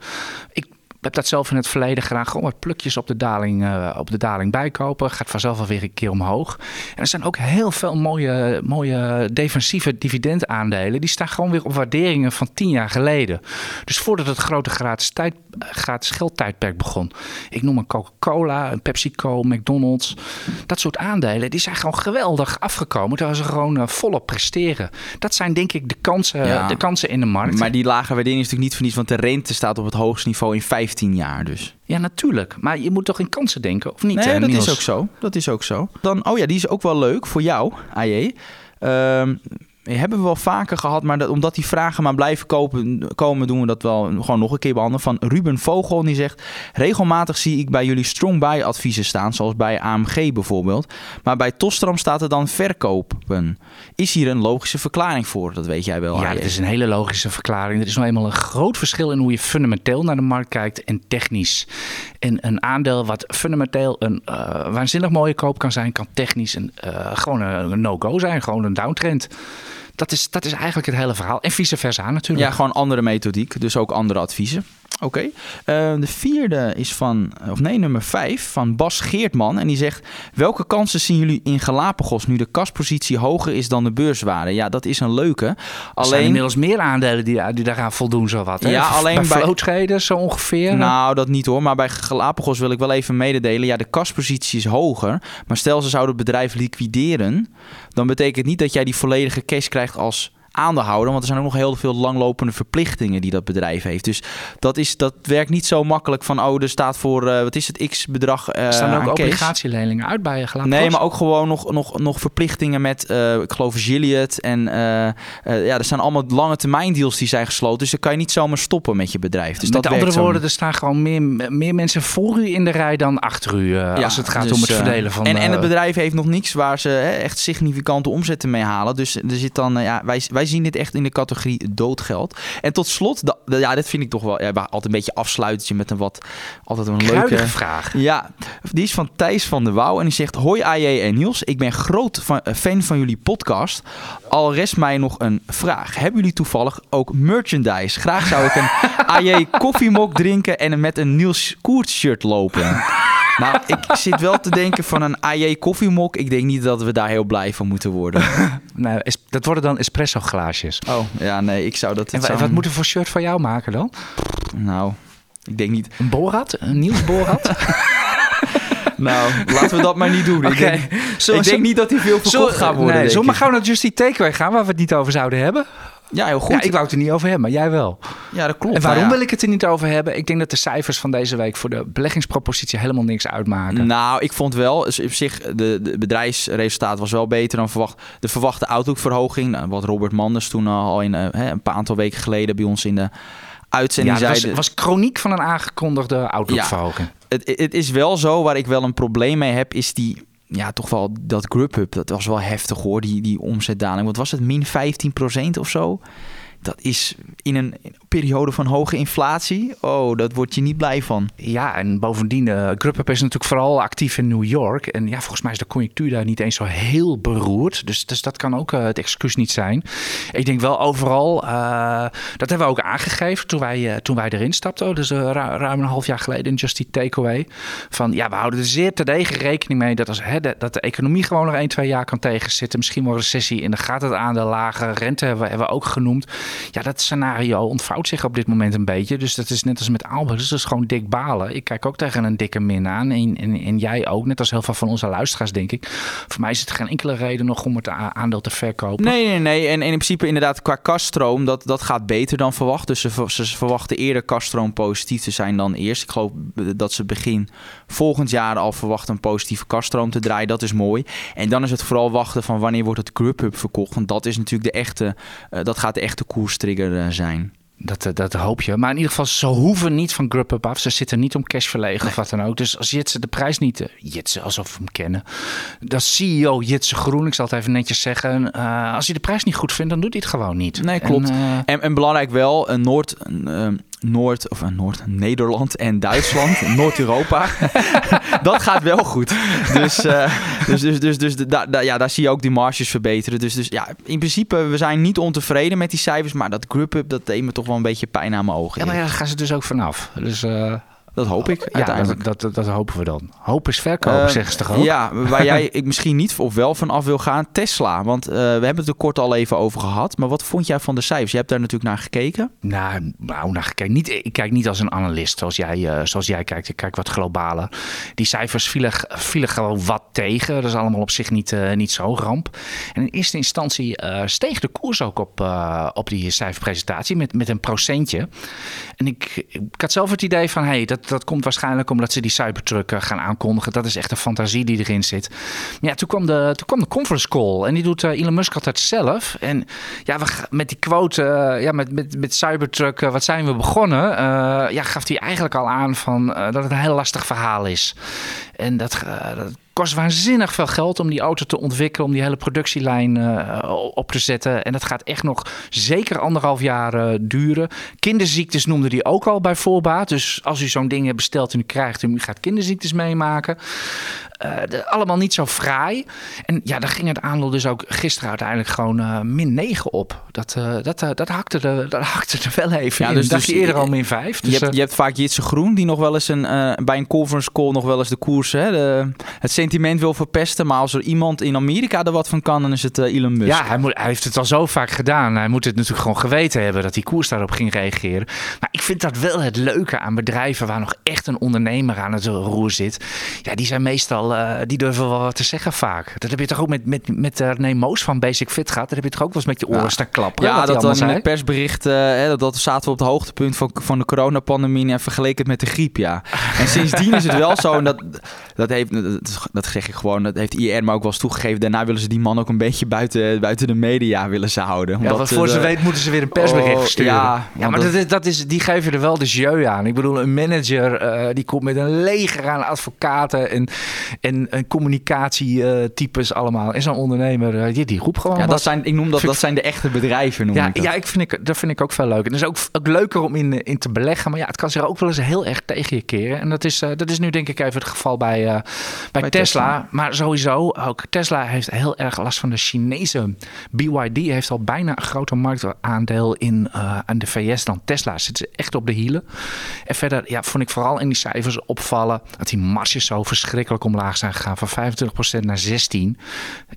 Ik heb dat zelf in het verleden gedaan. Gewoon wat plukjes op de daling, uh, op de daling bijkopen. Gaat vanzelf alweer een keer omhoog. En er zijn ook heel veel mooie, mooie defensieve dividendaandelen. Die staan gewoon weer op waarderingen van tien jaar geleden. Dus voordat het grote gratis, tijd, gratis geldtijdperk begon. Ik noem een Coca-Cola, een PepsiCo, McDonald's. Dat soort aandelen, die zijn gewoon geweldig afgekomen. Terwijl ze gewoon uh, volop presteren. Dat zijn denk ik de kansen, ja, de kansen in de markt. Maar die lage waardering is natuurlijk niet voor niets. Want de rente staat op het hoogste niveau in 15 jaar dus. Ja, natuurlijk. Maar je moet toch in kansen denken, of niet? Nee, uh, dat Niels? is ook zo. Dat is ook zo. Dan, oh ja, die is ook wel leuk voor jou, AJ. Um, hebben we wel vaker gehad, maar dat, omdat die vragen maar blijven kopen, komen, doen we dat wel gewoon nog een keer behandelen. Van Ruben Vogel, die zegt: Regelmatig zie ik bij jullie strong buy adviezen staan, zoals bij AMG bijvoorbeeld. Maar bij Tostram staat er dan verkopen. Is hier een logische verklaring voor? Dat weet jij wel. Ja, dat is een hele logische verklaring. Er is nou eenmaal een groot verschil in hoe je fundamenteel naar de markt kijkt en technisch. En een aandeel wat fundamenteel een uh, waanzinnig mooie koop kan zijn, kan technisch een, uh, gewoon een, een no-go zijn, gewoon een downtrend. Dat is, dat is eigenlijk het hele verhaal. En vice versa natuurlijk. Ja, gewoon andere methodiek. Dus ook andere adviezen. Oké. Okay. Uh, de vierde is van, of nee, nummer vijf, van Bas Geertman. En die zegt: Welke kansen zien jullie in Galapagos nu de kaspositie hoger is dan de beurswaarde? Ja, dat is een leuke. Alleen, er zijn inmiddels meer aandelen die, die daaraan voldoen, zo wat. Hè? Ja, alleen bij, bij zo ongeveer. Nou, dat niet hoor. Maar bij Galapagos wil ik wel even mededelen. Ja, de kaspositie is hoger. Maar stel ze zouden het bedrijf liquideren, dan betekent niet dat jij die volledige cash krijgt als aandeelhouder. Want er zijn ook nog heel veel langlopende verplichtingen die dat bedrijf heeft. Dus dat, is, dat werkt niet zo makkelijk van... oh, er staat voor, uh, wat is het, x bedrag uh, Er staan ook obligatieleningen uit bij Galapagos? Nee, maar ook gewoon nog, nog, nog verplichtingen met, uh, ik geloof, Gilliatt. En ja, er zijn allemaal lange termijn deals die zijn gesloten. Dus dan kan je niet zomaar stoppen met je bedrijf. Dus met dat andere werkt woorden, er staan gewoon meer, meer mensen voor u in de rij dan achter u... Ja, als het gaat dus, om het verdelen van... En, en het bedrijf heeft nog niks waar ze echt significante omzetten mee halen. Dus er zit dan, ja, wij, wij zien dit echt in de categorie doodgeld. En tot slot, da, ja, dit vind ik toch wel ja, altijd een beetje afsluitje met een wat altijd een Kruidige leuke vraag. Ja, die is van Thijs van der Wouw en die zegt: Hoi AJ en Niels, ik ben groot van, fan van jullie podcast. Al rest mij nog een vraag. Hebben jullie toevallig ook merchandise? Graag zou ik een AJ koffiemok drinken en met een Niels Koert shirt lopen. Nou, ik zit wel te denken van een AJ koffiemok. Ik denk niet dat we daar heel blij van moeten worden. nou, dat worden dan espresso glaasjes. Oh, ja, nee, ik zou dat... En zou... wat moet er voor shirt van jou maken dan? Nou, ik denk niet... Een Borat? Een Niels Borat? Nou, laten we dat maar niet doen. Ik, denk, ik denk niet dat die veel verkocht gaat worden. Nee, denk zullen we maar naar Just Eat Takeaway gaan, waar we het niet over zouden hebben? Ja, heel goed. Ja, ik wou het er niet over hebben, maar jij wel. Ja, dat klopt. En waarom Nou ja. wil ik het er niet over hebben? Ik denk dat de cijfers van deze week voor de beleggingspropositie helemaal niks uitmaken. Nou, ik vond wel, op zich, de, de bedrijfsresultaat was wel beter dan verwacht. De verwachte outlookverhoging, nou, wat Robert Manders toen al in, eh, hè, een paar aantal weken geleden bij ons in de ja, uitzending dat zei. was, was chroniek van een aangekondigde outlookverhoging. het, het is wel zo, waar ik wel een probleem mee heb, is die... Ja, toch wel dat Grubhub, dat was wel heftig hoor, die, die omzetdaling. Wat was het, min 15% of zo? Dat is in een periode van hoge inflatie. Oh, dat word je niet blij van. Ja, en bovendien, uh, Grubhub is natuurlijk vooral actief in New York. En ja, volgens mij is de conjunctuur daar niet eens zo heel beroerd. Dus, dus dat kan ook uh, het excuus niet zijn. Ik denk wel overal, uh, dat hebben we ook aangegeven toen wij, toen wij erin stapten. Dus ru ruim een half jaar geleden in Just Takeaway. Van ja, we houden er zeer terdege rekening mee dat, als, hè, de, dat de economie gewoon nog 1, 2 jaar kan tegenzitten. Misschien wel recessie. En dan gaat het aan de lage rente, we, hebben we ook genoemd. Ja, dat scenario ontvouwt zich op dit moment een beetje. Dus dat is net als met Albert. Dus dat is gewoon dik balen. Ik kijk ook tegen een dikke min aan. En, en, jij ook. Net als heel veel van onze luisteraars, denk ik. Voor mij is het geen enkele reden nog om het aandeel te verkopen. Nee, nee, nee. En, in principe inderdaad qua kaststroom, dat, dat gaat beter dan verwacht. Dus ze, verwachten eerder kaststroom positief te zijn dan eerst. Ik geloof dat ze begin volgend jaar al verwachten een positieve kaststroom te draaien. Dat is mooi. En dan is het vooral wachten van wanneer wordt het Grubhub verkocht. Want dat is natuurlijk de echte, uh, dat gaat de echte koerstrigger uh, zijn. Dat, dat hoop je. Maar in ieder geval, ze hoeven niet van Grubhub af. Ze zitten niet om cash verlegen nee. of wat dan ook. Dus als Jitse de prijs niet... Uh, Jitse, alsof we hem kennen. Dat CEO Jitse Groen, ik zal het even netjes zeggen. Uh, als hij de prijs niet goed vindt, dan doet hij het gewoon niet. Nee, klopt. En, uh, en, en belangrijk wel, een Noord... Noord, of Noord, Nederland en Duitsland, Noord-Europa. dat gaat wel goed. Dus, uh, dus, dus, dus, dus da, da, ja, daar zie je ook die marges verbeteren. Dus, dus ja, in principe, we zijn niet ontevreden met die cijfers. Maar dat Grubhub, dat deed me toch wel een beetje pijn aan mijn ogen. Ja, maar ja, daar gaan ze dus ook vanaf. Dus... Uh... Dat hoop ik uiteindelijk. Ja, dat, dat, dat, hopen we dan. Hoop is verkopen, uh, zeggen ze toch ook? Ja, waar jij ik misschien niet of wel vanaf wil gaan, Tesla. Want uh, we hebben het er kort al even over gehad. Maar wat vond jij van de cijfers? Je hebt daar natuurlijk naar gekeken. Nou, nou naar gekeken. Niet, ik kijk niet als een analist zoals jij, uh, zoals jij kijkt. Ik kijk wat globaler. Die cijfers vielen, vielen gewoon wat tegen. Dat is allemaal op zich niet, niet zo ramp. En in eerste instantie steeg de koers ook op, op die cijferpresentatie met, met een procentje. En ik, ik had zelf het idee van, hey, dat, dat komt waarschijnlijk omdat ze die Cybertruck gaan aankondigen. Dat is echt een fantasie die erin zit. Maar ja, toen kwam de, toen kwam de conference call. En die doet uh, Elon Musk altijd zelf. En ja, we, met die quote, uh, ja, met, met, met Cybertruck, wat zijn we begonnen? ja, gaf hij eigenlijk al aan van, dat het een heel lastig verhaal is. En dat, dat kost waanzinnig veel geld om die auto te ontwikkelen, om die hele productielijn uh, op te zetten. En dat gaat echt nog zeker anderhalf jaar uh, duren. Kinderziektes noemde die ook al bij voorbaat. Dus als u zo'n ding hebt besteld en u krijgt u gaat kinderziektes meemaken. De, allemaal niet zo fraai. En ja, dan ging het aandeel dus ook gisteren uiteindelijk gewoon uh, min 9 op. Dat, uh, dat, dat, hakte er, dat hakte er wel even ja, in. Dus, dacht dus, je eerder al min 5. Dus, je, hebt, je hebt vaak Jitse Groen die nog wel eens een, bij een conference call nog wel eens de koers, hè, de, het sentiment wil verpesten. Maar als er iemand in Amerika er wat van kan, dan is het Elon Musk. Ja, hij, moet, hij heeft het al zo vaak gedaan. Hij moet het natuurlijk gewoon geweten hebben dat die koers daarop ging reageren. Maar ik vind dat wel het leuke aan bedrijven waar nog echt een ondernemer aan het roer zit. Ja, die zijn meestal uh, die durven wel wat te zeggen vaak. Dat heb je toch ook met, met, met René Moos van Basic Fit gehad. Dat heb je toch ook wel eens met je oren ja. staan klappen. Ja, dat dan in het persbericht, uh, hè, dat, dat zaten we op het hoogtepunt van, van de coronapandemie en vergeleken het met de griep, ja. En sindsdien is het wel zo, en dat, dat, heeft, dat, dat zeg ik gewoon, dat heeft IR maar ook wel eens toegegeven. Daarna willen ze die man ook een beetje buiten, buiten de media willen ze houden. Omdat, ja, want voor de, ze weet moeten ze weer een persbericht oh, sturen. Ja, ja maar dat, dat, dat is, die geven er wel de jeu aan. Ik bedoel, een manager uh, die komt met een leger aan advocaten en, en, en communicatietypes allemaal. En zo'n ondernemer, uh, die, die roept gewoon Ja, wat. dat zijn, ik noem dat, dat zijn de echte bedrijven, noem ja, ik dat. Ja, ik vind ik, dat vind ik ook veel leuk. En dat is ook, ook leuker om in, in te beleggen. Maar ja, het kan zich ook wel eens heel erg tegen je keren. En dat is, uh, dat is nu denk ik even het geval bij, uh, bij, bij Tesla. Tesla. Maar sowieso, ook Tesla heeft heel erg last van de Chinese. BYD heeft al bijna een groter marktaandeel in uh, aan de VS dan Tesla. Zitten ze echt op de hielen. En verder ja, vond ik vooral in die cijfers opvallen dat die marges zo verschrikkelijk omlaag zijn gegaan. Van 25% naar 16%.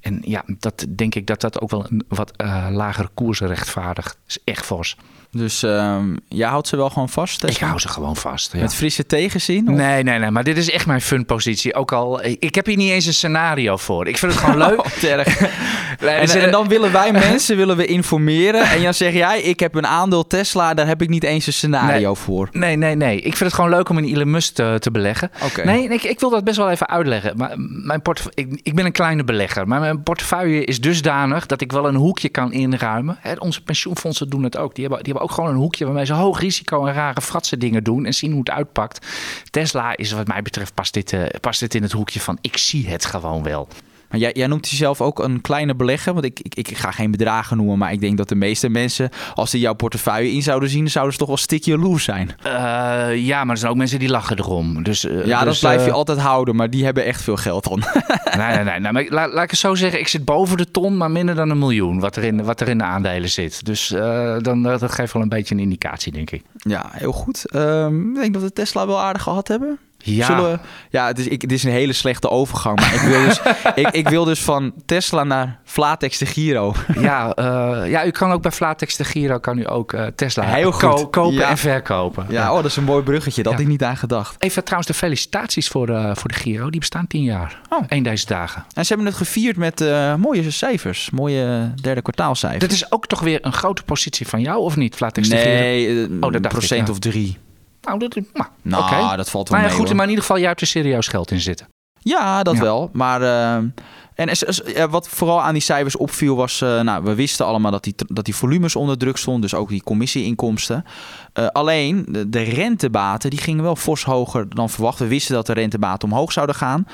En ja, dat denk ik dat dat ook wel een wat uh, lagere koers rechtvaardigt. Is echt fors. Dus um, jij houdt ze wel gewoon vast? Ik hou ze gewoon vast. Ja. Met frisse tegenzin? in? Of? Nee, nee, nee. Maar dit is echt mijn fun positie. Ook al, ik heb hier niet eens een scenario voor. Ik vind het gewoon leuk. Oh, En, en dan willen wij mensen willen we informeren. En dan zeg jij, ik heb een aandeel Tesla, daar heb ik niet eens een scenario Nee. voor. Nee, nee, nee. Ik vind het gewoon leuk om in Elon Musk te, te beleggen. Oké. Nee, ik, ik wil dat best wel even uitleggen. Maar mijn ik, ik ben een kleine belegger, maar mijn portefeuille is dusdanig dat ik wel een hoekje kan inruimen. Hè, onze pensioenfondsen doen het ook. Die hebben, die hebben ook gewoon een hoekje waarmee ze hoog risico en rare fratse dingen doen en zien hoe het uitpakt. Tesla is wat mij betreft past dit, eh, past dit in het hoekje van ik zie het gewoon wel. Maar jij, jij noemt jezelf ook een kleine belegger. Want ik, ik, ik ga geen bedragen noemen. Maar ik denk dat de meeste mensen, als ze jouw portefeuille in zouden zien, zouden ze toch wel stik jaloers zijn. Eh, ja, maar er zijn ook mensen die lachen erom. Dus, eh, Ja, dat dus, blijf je eh, altijd houden. Maar die hebben echt veel geld dan. Nee, nee, nee. nee maar laat, laat ik het zo zeggen. Ik zit boven de ton, maar minder dan een miljoen. Wat er in, wat er in de aandelen zit. Dus dan, dat geeft wel een beetje een indicatie, denk ik. ja, heel goed. Ehm, ik denk dat we Tesla wel aardig gehad hebben. Ja, Zullen ja het, is, ik, het is een hele slechte overgang. Maar ik wil dus, ik, ik wil dus van Tesla naar Flatex de Giro. ja, eh, ja, u kan ook bij Flatex de Giro kan u ook eh, Tesla Heel ko- goed. kopen Ja. en verkopen. Ja, oh, dat is een mooi bruggetje. Dat Ja. had ik niet aan gedacht. Even trouwens de felicitaties voor de, voor de Giro. Die bestaan tien jaar. Oh. Eén deze dagen. En ze hebben het gevierd met mooie cijfers. Mooie derde kwartaalcijfers. Dat is ook toch weer een grote positie van jou, of niet? Flatex de Giro. Nee, Oh, dat een dacht ik, procent of drie. Nou, dat, nou, Nou, dat valt wel Nou mee, goed, hoor. maar in ieder geval, jij hebt er serieus geld in zitten. Ja, dat Ja. wel. Maar eh, en wat vooral aan die cijfers opviel was... eh, nou, we wisten allemaal dat die, dat die volumes onder druk stonden. Dus ook die commissieinkomsten. Eh, alleen, de, de rentebaten die gingen wel fors hoger dan verwacht. We wisten dat de rentebaten omhoog zouden gaan.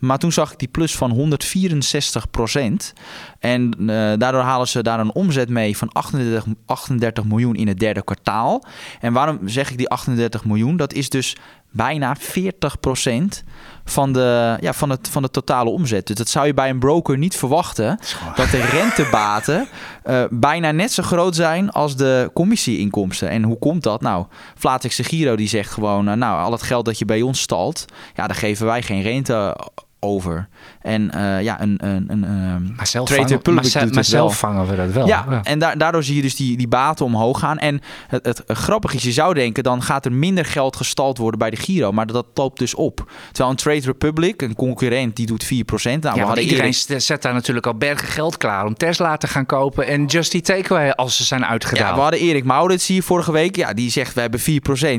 Maar toen zag ik die plus van 164 procent. En eh, daardoor halen ze daar een omzet mee van 38, 38 miljoen in het derde kwartaal. En waarom zeg ik die 38 miljoen? Dat is dus bijna 40 procent van de, ja, van, het, van de totale omzet. Dus dat zou je bij een broker niet verwachten. Dat de rentebaten eh, bijna net zo groot zijn als de commissieinkomsten. En hoe komt dat? Nou, Flatex de Giro die zegt gewoon... eh, nou, al het geld dat je bij ons stalt... ja, daar geven wij geen rente over. En eh, ja, een... een, een ehm, Maar zelf, Trade vangen, Republic maar, maar zelf vangen we dat wel. ja, en da- daardoor zie je dus die, die baten omhoog gaan. En het, het grappige is, je zou denken, dan gaat er minder geld gestald worden bij de Giro. Maar dat loopt dus op. Terwijl een Trade Republic, een concurrent, die doet 4%. Nou, ja, hadden iedereen eerder- zet daar natuurlijk al bergen geld klaar om Tesla te gaan kopen en Just Eat Takeaway als ze zijn uitgedaald. Ja, we hadden Erik Maurits hier vorige week. Ja, die zegt we hebben 4%.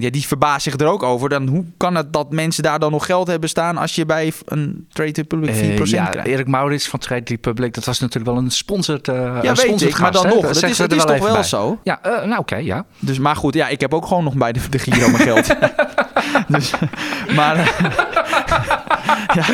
Ja, die verbaast zich er ook over. Dan hoe kan het dat mensen daar dan nog geld hebben staan als je bij een Trade Republic 4% Eh, ja, krijgt? Erik Maurits van Trade Republic, dat was natuurlijk wel een sponsored uh, Ja, weet ik, maar dan nog. Het is, het is toch wel zo? Ja, uh, nou oké, okay, ja. Dus, maar goed, ja, ik heb ook gewoon nog bij de, de Giro mijn geld. dus, maar... ja.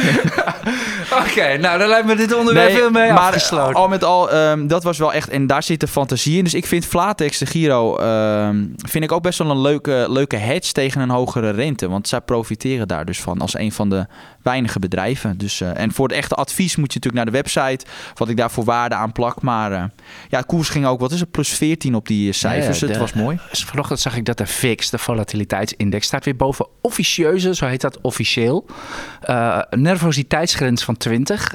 Oké, okay, nou dan lijkt me dit onderwerp nee, veel mee maar afgesloten. al met al, um, dat was wel echt... En daar zit de fantasie in. Dus ik vind Flatex, de Giro, um, vind ik ook best wel een leuke, leuke hedge tegen een hogere rente. Want zij profiteren daar dus van als een van de weinige bedrijven. Dus, uh, en voor het echte advies moet je natuurlijk naar de website. Wat ik daar voor waarde aan plak. Maar uh, ja, het koers ging ook, wat is het, plus 14 op die cijfers. Ja, ja, de, het was mooi. Vanochtend zag ik dat de VIX, de volatiliteitsindex, staat weer boven officieuze, zo heet dat officieel, uh, nervositeitsgrens van 20.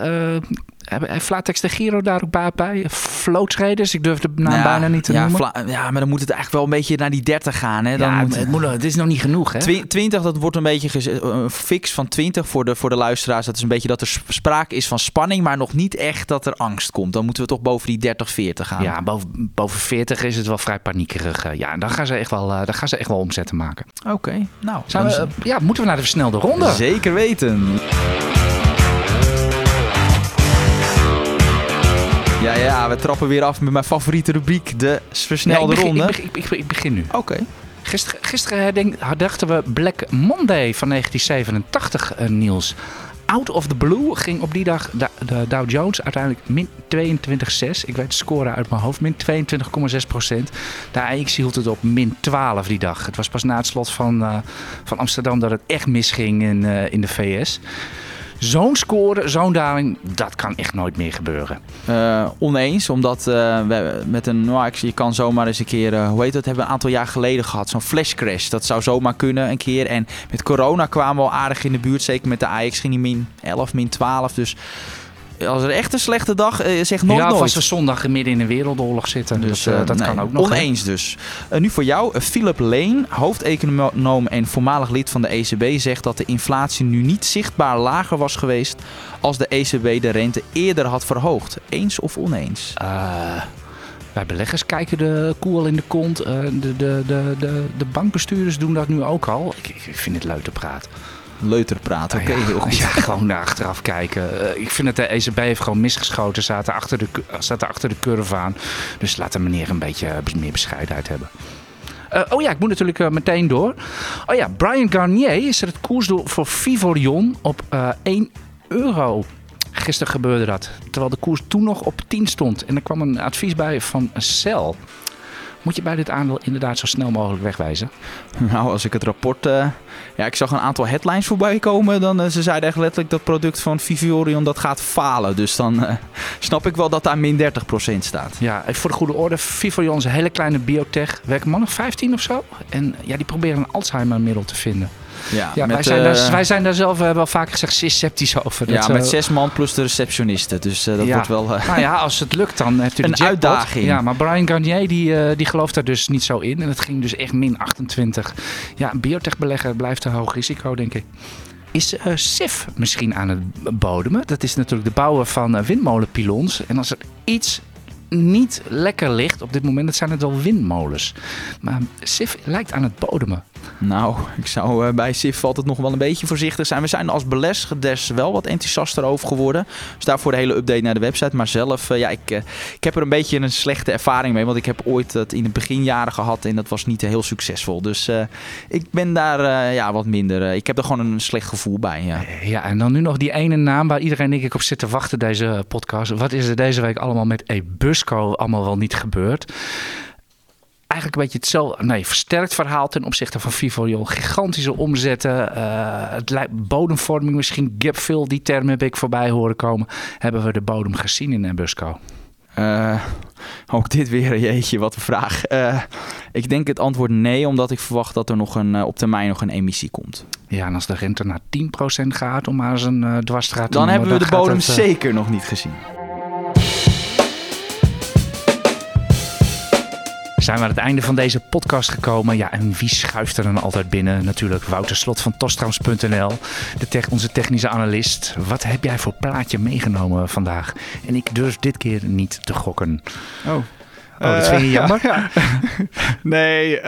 Heeft Flatex de Giro daar ook baat bij? Flow traders, ik durf de naam ja, bijna niet te ja, noemen. ja, maar dan moet het eigenlijk wel een beetje naar die 30 gaan. Hè? Dan ja, moet, het, moet, het is nog niet genoeg. Hè? 20, dat wordt een beetje een fix van 20 voor de, voor de luisteraars. Dat is een beetje dat er sprake is van spanning, maar nog niet echt dat er angst komt. Dan moeten we toch boven die 30, 40 gaan. Ja, boven, boven 40 is het wel vrij paniekerig. Ja, dan gaan ze echt wel, dan gaan ze echt wel omzetten maken. Oké, okay, nou. Zijn we, ja, moeten we naar de versnelde ronde? Zeker weten. Ja, ja, we trappen weer af met mijn favoriete rubriek, de versnelde ik begin, ronde. Ik, ik, ik, begin nu. Oké. Okay. Gisteren, gisteren herdenk, herdachten we Black Monday van 1987, uh, Niels. Out of the blue ging op die dag de, de Dow Jones uiteindelijk min 22,6. Ik weet de score uit mijn hoofd, min 22,6 procent. De AX hield het op min 12 die dag. Het was pas na het slot van, uh, van Amsterdam dat het echt misging in, uh, in de VS. Zo'n score, zo'n daling, dat kan echt nooit meer gebeuren. Uh, oneens, omdat uh, we met een, nou, je kan zomaar eens een keer, uh, hoe heet dat, hebben we een aantal jaar geleden gehad, zo'n flash crash. Dat zou zomaar kunnen een keer. En met corona kwamen we al aardig in de buurt, zeker met de AX ging die min 11, min 12. Dus als er echt een slechte dag, uh, zeg nooit ja, nooit. als we zondag midden in een wereldoorlog zitten. Dus, dat, dat nee, kan ook nog. Oneens dus. nu voor jou, Philip Lane, hoofdeconoom en voormalig lid van de ECB, zegt dat de inflatie nu niet zichtbaar lager was geweest als de ECB de rente eerder had verhoogd. Eens of oneens? Wij beleggers kijken de koe al in de kont. De, de, de, de, de bankbestuurders doen dat nu ook al. Ik, ik vind het leuk te praten. Leuter praten, oké, okay, heel goed. Ja, gewoon naar achteraf kijken. Uh, ik vind dat de ECB heeft gewoon misgeschoten. Zaten achter de, zaten achter de curve aan. Dus laat de meneer een beetje meer bescheidenheid hebben. Uh, oh ja, ik moet natuurlijk uh, meteen door. Oh ja, Brian Garnier is er het koersdoel voor Vivorion op uh, 1 euro. Gisteren gebeurde dat. Terwijl de koers toen nog op 10 stond. En er kwam een advies bij van Cell. Moet je bij dit aandeel inderdaad zo snel mogelijk wegwijzen? Nou, als ik het rapport... Uh, ja, ik zag een aantal headlines voorbij komen. Dan, uh, ze zeiden echt letterlijk dat product van Vivorion dat gaat falen. Dus dan uh, snap ik wel dat daar min 30% staat. Ja, voor de goede orde. Vivorion is een hele kleine biotech. Werken man nog 15 of zo. En ja, die proberen een Alzheimer-middel te vinden. Ja, ja met, wij, zijn daar, wij zijn daar zelf wel vaak gezegd zeer sceptisch over. Ja, met uh, zes man plus de receptionisten. Dus uh, dat wordt wel... Nou ja, als het lukt dan heeft u een jackpot. uitdaging. Ja, maar Brian Garnier die, die gelooft daar dus niet zo in. En het ging dus echt min 28. Ja, een biotech belegger blijft een hoog risico, denk ik. Is uh, SIF misschien aan het bodemen? Dat is natuurlijk de bouwer van uh, windmolenpilons. En als er iets niet lekker ligt op dit moment, dat zijn het wel windmolens. Maar SIF lijkt aan het bodemen. Nou, ik zou uh, bij SIF altijd nog wel een beetje voorzichtig zijn. We zijn als beleggers wel wat enthousiaster over geworden. Dus daarvoor de hele update naar de website. Maar zelf, uh, ja, ik, uh, ik heb er een beetje een slechte ervaring mee. Want ik heb ooit dat in de beginjaren gehad en dat was niet heel succesvol. Dus ik ben daar ja, wat minder. ik heb er gewoon een slecht gevoel bij. Ja. ja, en dan nu nog die ene naam waar iedereen denk ik op zit te wachten deze podcast. Wat is er deze week allemaal met Ebusco allemaal wel niet gebeurd? Eigenlijk een beetje hetzelfde, nee, versterkt verhaal ten opzichte van Vivorion. Gigantische omzetten, uh, het lijkt bodemvorming, misschien gapfill, die term heb ik voorbij horen komen. Hebben we de bodem gezien in Nebusco? Uh, ook dit weer, jeetje, wat een vraag. Uh, ik denk het antwoord nee, omdat ik verwacht dat er nog een, uh, op termijn nog een emissie komt. Ja, en als de rente naar 10% gaat om maar eens een uh, dwarsstraat te Dan hebben we de bodem het, zeker nog niet gezien. Zijn we aan het einde van deze podcast gekomen. Ja, en wie schuift er dan altijd binnen? Natuurlijk Wouter Slot van Tostrams.nl, te onze technische analist. Wat heb jij voor plaatje meegenomen vandaag? En ik durf dit keer niet te gokken. Oh. Oh, dat vind je jammer? Uh, ja. nee, uh,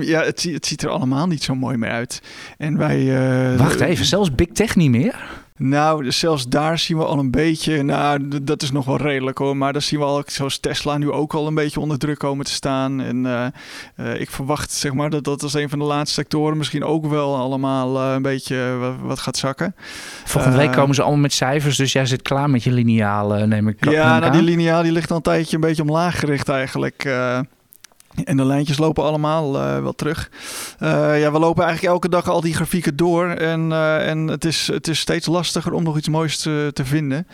ja, het, het, ziet er allemaal niet zo mooi meer uit. En wij... Uh, Wacht even, zelfs Big Tech niet meer? Nou, zelfs daar zien we al een beetje, nou, dat is nog wel redelijk hoor. Maar daar zien we al, zoals Tesla nu ook al een beetje onder druk komen te staan. En uh, uh, ik verwacht, zeg maar, dat dat als een van de laatste sectoren misschien ook wel allemaal uh, een beetje wat, wat, gaat zakken. Volgende week komen ze allemaal met cijfers, dus jij zit klaar met je lineaal, neem ik Ja, nou, die lineaal die ligt al een tijdje een beetje omlaag gericht eigenlijk. En de lijntjes lopen allemaal uh, wel terug. Uh, ja, we lopen eigenlijk elke dag al die grafieken door. En, uh, en het, is, het is steeds lastiger om nog iets moois te, te vinden.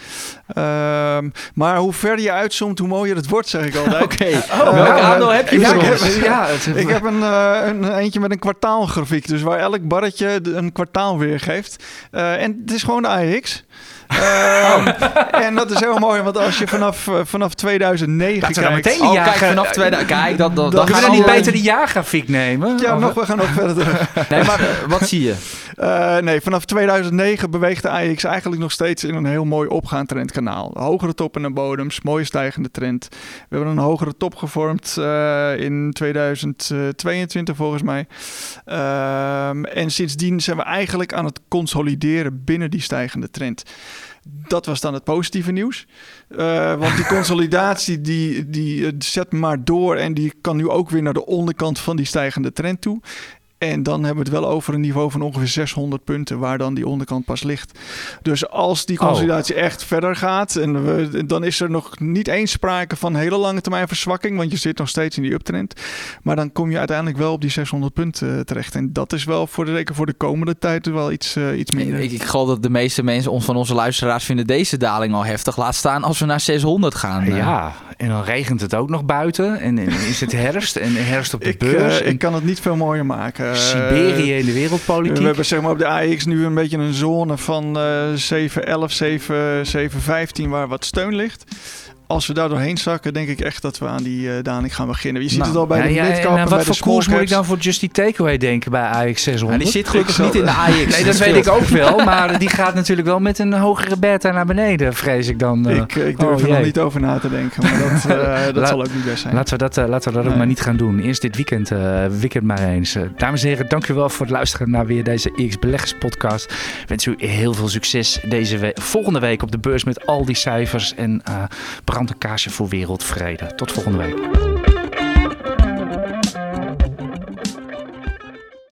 Ehm, maar hoe verder je uitzoomt, hoe mooier het wordt, zeg ik altijd. Oké, okay. oh, welke aandeel heb je ja, ik heb, ja, ik heb een, een eentje met een kwartaalgrafiek. Dus waar elk barretje een kwartaal weergeeft. en het is gewoon de AEX. Uh, en dat is heel mooi, want als je vanaf, uh, vanaf 2009 Laten kijkt... meteen oh, kijk, vanaf 2000... Kijk, dat, dat, dat dat we niet beter de jaargrafiek nemen? Ja, nog, we gaan nog verder terug. Nee, maar wat zie je? Uh, nee, vanaf 2009 beweegt de AX eigenlijk nog steeds in een heel mooi opgaand trendkanaal. Hogere toppen en bodems, mooie stijgende trend. We hebben een hogere top gevormd uh, in 2022 volgens mij. Uh, en sindsdien zijn we eigenlijk aan het consolideren binnen die stijgende trend. Dat was dan het positieve nieuws. Uh, want die consolidatie die, die zet maar door en die kan nu ook weer naar de onderkant van die stijgende trend toe. En dan hebben we het wel over een niveau van ongeveer 600 punten, waar dan die onderkant pas ligt. Dus als die consolidatie oh. echt verder gaat, en we, dan is er nog niet eens sprake van hele lange termijn verzwakking, want je zit nog steeds in die uptrend. Maar dan kom je uiteindelijk wel op die 600 punten terecht. En dat is wel voor de, zeker voor de komende tijd wel iets, uh, iets minder. Ik, ik geloof dat de meeste mensen van onze luisteraars vinden deze daling al heftig. Laat staan als we naar 600 gaan. Ja, en dan regent het ook nog buiten. En, en is het herfst en herfst op de ik, beurs. Uh, en... ik kan het niet veel mooier maken. Eh, Siberië in de wereldpolitiek. We hebben zeg maar op de AX nu een beetje een zone van uh, 7-11, 7-15 waar wat steun ligt als we daar doorheen zakken, denk ik echt dat we aan die uh, daling gaan beginnen. Je ziet nou, het al bij de ja, midcap en, Wat voor koers moet ik dan voor Justy Takeaway denken bij AX 600? die zit gelukkig niet in de AX. nee, dat weet ik ook wel. Maar die gaat natuurlijk wel met een hogere beta naar beneden, vrees ik dan. Uh, ik, ik durf oh, er nog niet over na te denken. Maar dat, uh, dat zal ook niet best zijn. Laten we dat, laten we dat nee. ook maar niet gaan doen. Eerst dit weekend, weekend maar eens. dames en heren, dank u wel voor het luisteren naar weer deze IX Beleggers podcast. Ik wens u heel veel succes deze week, volgende week op de beurs met al die cijfers en brand een kaarsje voor wereldvrede. Tot volgende week.